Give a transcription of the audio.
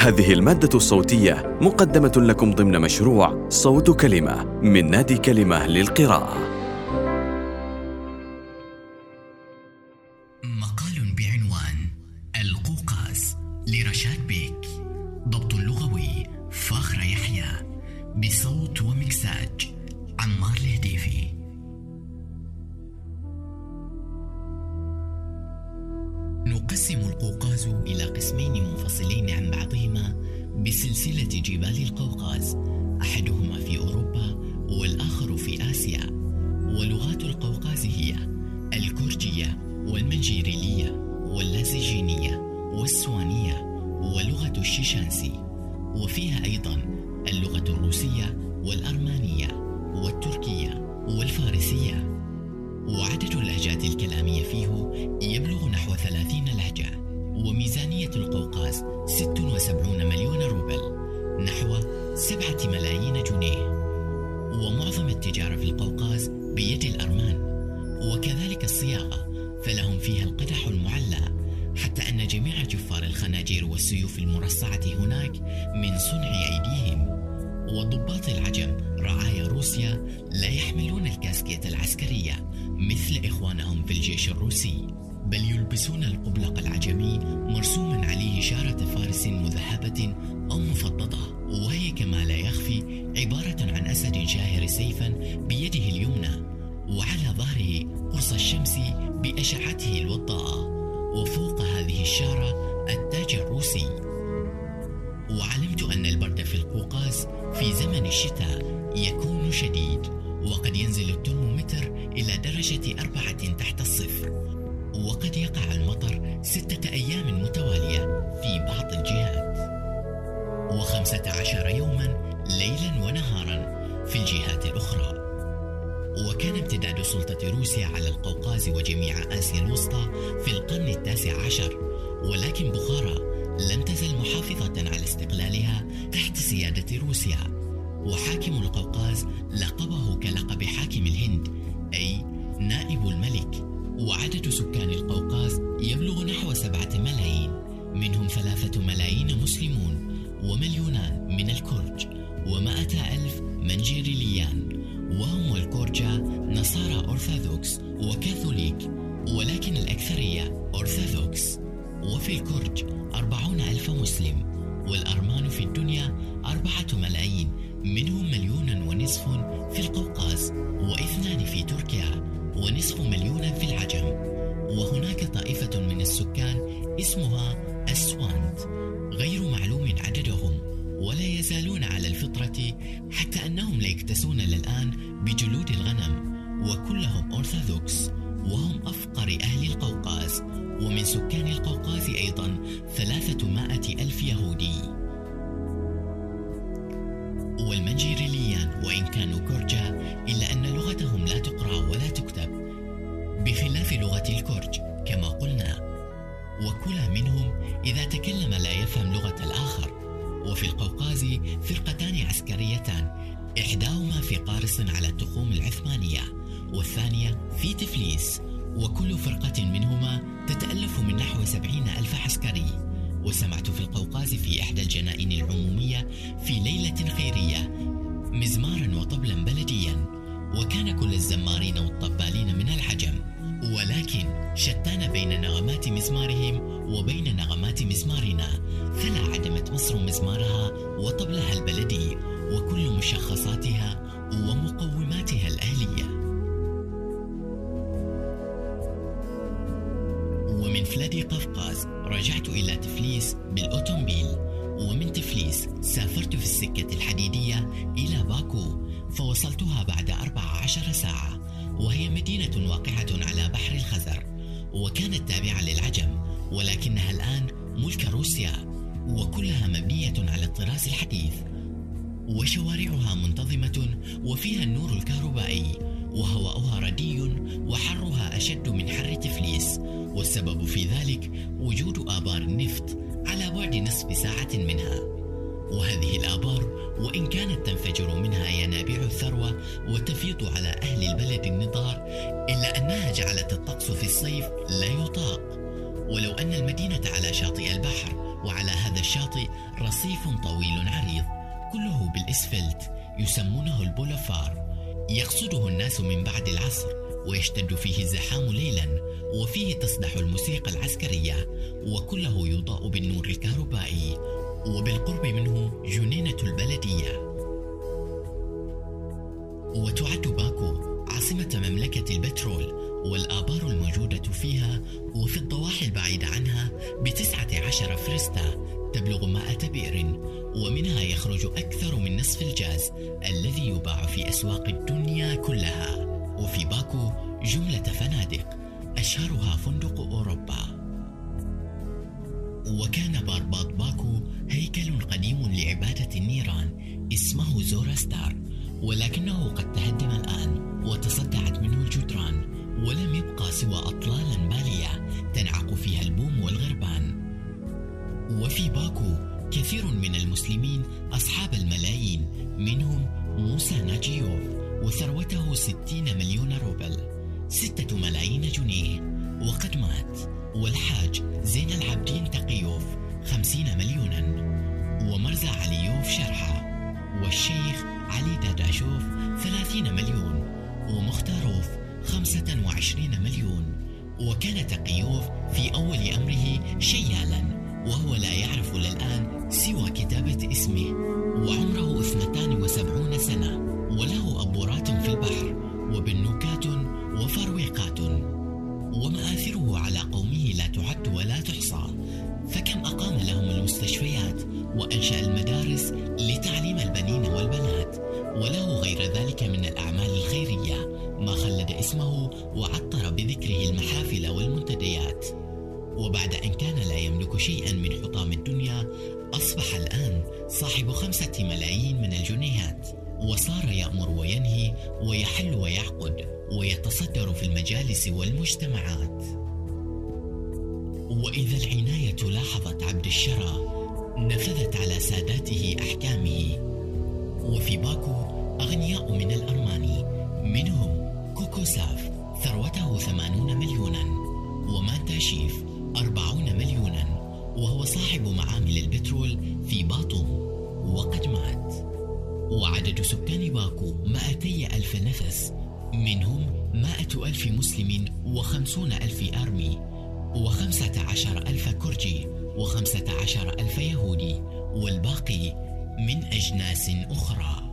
هذه المادة الصوتية مقدمة لكم ضمن مشروع صوت كلمة من نادي كلمة للقراءة. مقال بعنوان القوقاز لرشاد بيك القوقاز إلى قسمين منفصلين عن بعضهما بسلسلة جبال القوقاز أحدهما في أوروبا والآخر في آسيا. ولغات القوقاز هي الكورجية والمنجيريلية واللازجينية والسوانية ولغة الشيشانسي. وفيها أيضا اللغة الروسية والأرمانية والتركية والفارسية. وعدد اللهجات الكلامية فيه يبلغ نحو ثلاثين لهجة. وميزانية القوقاز ست وسبعون مليون روبل نحو سبعة ملايين جنيه. ومعظم التجارة في القوقاز بيد الأرمان وكذلك الصياغة فلهم فيها القدح المعلى حتى أن جميع جفار الخناجير والسيوف المرصعة هناك من صنع أيديهم. وضباط العجم رعايا روسيا لا يحملون الكاسكية العسكرية مثل إخوانهم في الجيش الروسي. بل يلبسون القبلق العجمي مرسوما عليه شارة فارس مذهبة أو مفضضة وهي كما لا يخفي عبارة عن أسد شاهر سيفا بيده اليمنى وعلى ظهره قرص الشمس بأشعته الوضاءة وفوق هذه الشارة التاج الروسي. وعلمت أن البرد في القوقاز في زمن الشتاء يكون شديد وقد ينزل الترمومتر إلى درجة أربعة تحت الصفر. وقد يقع المطر ستة أيام متوالية في بعض الجهات. وخمسة عشر يوما ليلا ونهارا في الجهات الأخرى. وكان امتداد سلطة روسيا على القوقاز وجميع آسيا الوسطى في القرن التاسع عشر. ولكن بخارى لم تزل محافظة على استقلالها تحت سيادة روسيا. وحاكم القوقاز لقبه كلقب حاكم الهند أي نائب الملك. وعدد سكان القوقاز يبلغ نحو سبعة ملايين منهم ثلاثة ملايين مسلمون ومليونان من الكرج ومائة ألف منجيريليان وهم الكورجا نصارى أرثوذكس وكاثوليك ولكن الأكثرية أرثوذكس وفي الكرج أربعون ألف مسلم والأرمان في الدنيا الفطرة حتى أنهم لا يكتسون للآن بجلود الغنم وكلهم أرثوذكس وهم أفقر أهل القوقاز ومن سكان القوقاز أيضا ثلاثة ألف يهودي. والمنجيريليان وإن كانوا كورجا إلا أن لغتهم لا تقرأ ولا تكتب بخلاف لغة الكورج كما قلنا. وكل منهم إذا تكلم لا يفهم لغة الآخر. وفي القوقاز فرقتان عسكريتان إحداهما في قارص على التخوم العثمانية والثانية في تفليس وكل فرقة منهما تتألف من نحو سبعين ألف عسكري. وسمعت في القوقاز في إحدى الجنائن العمومية في ليلة خيرية مزمارا وطبلا بلديا. وكان كل الزمارين والطبالين من العجم ولكن شتان بين نغمات مزمارهم وبين نغمات مزمارنا فلا عدمت مصر مزمارها وطبلها البلدي وكل مشخصاتها ومقوماتها الآلية ومن فلادي قفقاز رجعت إلى تفليس بالأوتومبيل ومن تفليس سافرت في السكة الحديدية إلى باكو فوصلتها بعد 14 ساعة وهي مدينة واقعة على بحر الخزر وكانت تابعة للعجم ولكنها الآن ملك روسيا. وكلها مبنية على الطراز الحديث. وشوارعها منتظمة وفيها النور الكهربائي وهواؤها ردي وحرها أشد من حر تفليس. والسبب في ذلك وجود آبار النفط على بعد نصف ساعة منها. وهذه الآبار وإن كانت تنفجر منها ينابيع الثروة وتفيض على أهل البلد النضار إلا أنها جعلت الطقس في الصيف لا يطاق. ولو أن المدينة على شاطئ البحر وعلى هذا الشاطئ رصيف طويل عريض كله بالإسفلت يسمونه البولفار يقصده الناس من بعد العصر ويشتد فيه الزحام ليلا وفيه تصدح الموسيقى العسكرية وكله يضاء بالنور الكهربائي وبالقرب منه جنينة البلدية. وتعد باكو عاصمة مملكة البترول والآبار الموجودة فيها وفي عشر فرستا تبلغ مائة بئر ومنها يخرج أكثر من نصف الجاز الذي يباع في أسواق الدنيا كلها. وفي باكو جملة فنادق أشهرها فندق أوروبا. وكان بأرباض باكو هيكل قديم لعبادة النيران اسمه زوراستار ولكنه قد تهدم الآن وتصدعت منه الجدران ولم يبقى سوى أطلالا المسلمين أصحاب الملايين منهم موسى ناجيوف وثروته ستين مليون روبل. ستة ملايين جنيه. وقد مات. والحاج زين العابدين تقيوف خمسين مليونا. ومرزا عليوف شرحة. والشيخ علي داداشوف ثلاثين مليون. ومختاروف خمسة وعشرين مليون. وكان تقيوف في أول أمره شيالا. وهو لا يعرف للآن سوى كتابة اسمه. وعمره اثنتان وسبعون سنة وله أبورات في البحر وبنوكات وفرويقات. ومآثره على قومه لا تعد ولا تحصى. فكم أقام لهم المستشفيات وأنشأ المدارس لتعليم البنين والبنات؟ وله غير ذلك من الأعمال الخيرية ما خلد اسمه وعطر بذكره المحافل والمنتديات. وبعد أن كان لا يملك شيئا من حطام الدنيا أصبح الآن صاحب خمسة ملايين من الجنيهات. وصار يأمر وينهي ويحل ويعقد ويتصدر في المجالس والمجتمعات. وإذا العناية لاحظت عبد الشرى نفذت على ساداته أحكامه. وفي باكو أغنياء من الأرماني منهم كوكوساف ثروته ثمانون مليونا. ومانتا البترول في باطوم وقد مات. وعدد سكان باكو مائتي ألف نفس منهم مائة ألف مسلم وخمسون ألف أرمي وخمسة عشر ألف كرجي وخمسة عشر ألف يهودي والباقي من أجناس أخرى.